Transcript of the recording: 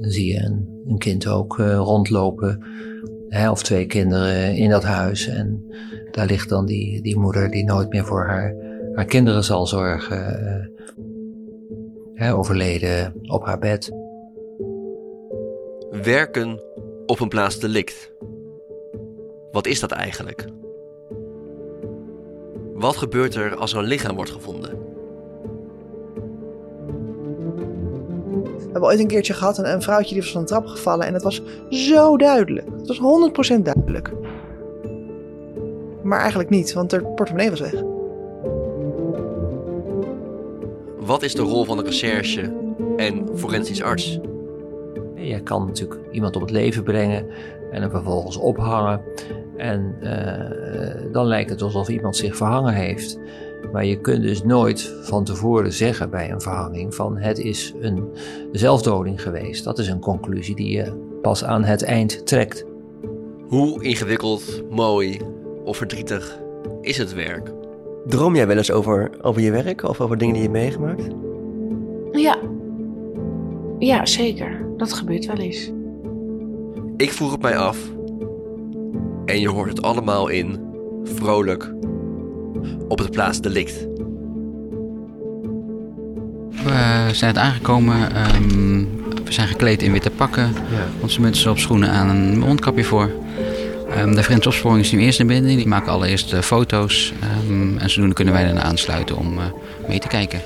dan zie je een, kind ook uh, rondlopen, of twee kinderen in dat huis. En daar ligt dan die, die moeder die nooit meer voor haar, haar kinderen zal zorgen, uh, hè, overleden op haar bed. Werken op een plaats delict. Wat is dat eigenlijk? Wat gebeurt er als er een lichaam wordt gevonden? We hebben ooit een keertje gehad een, een vrouwtje die was van een trap gevallen en het was zo duidelijk. Het was 100% duidelijk. Maar eigenlijk niet, want haar portemonnee was weg. Wat is de rol van de recherche en forensisch arts? Je kan natuurlijk iemand op het leven brengen en hem vervolgens ophangen. En uh, dan lijkt het alsof iemand zich verhangen heeft. Maar je kunt dus nooit van tevoren zeggen bij een verhanging van het is een zelfdoding geweest. Dat is een conclusie die je pas aan het eind trekt. Hoe ingewikkeld, mooi of verdrietig is het werk? Droom jij wel eens over, over je werk of over dingen die je meegemaakt? Ja. Ja, zeker. Dat gebeurt wel eens. Ik vroeg het mij af. En je hoort het allemaal in Vrolijk op het plaats delict. We zijn aangekomen. Um, we zijn gekleed in witte pakken. Ja. Onze mutsen op, schoenen aan, een mondkapje voor. Um, de grensopsporing is nu eerst naar binnen. Die maken allereerst uh, foto's. Um, en zodoende kunnen wij dan aansluiten om uh, mee te kijken.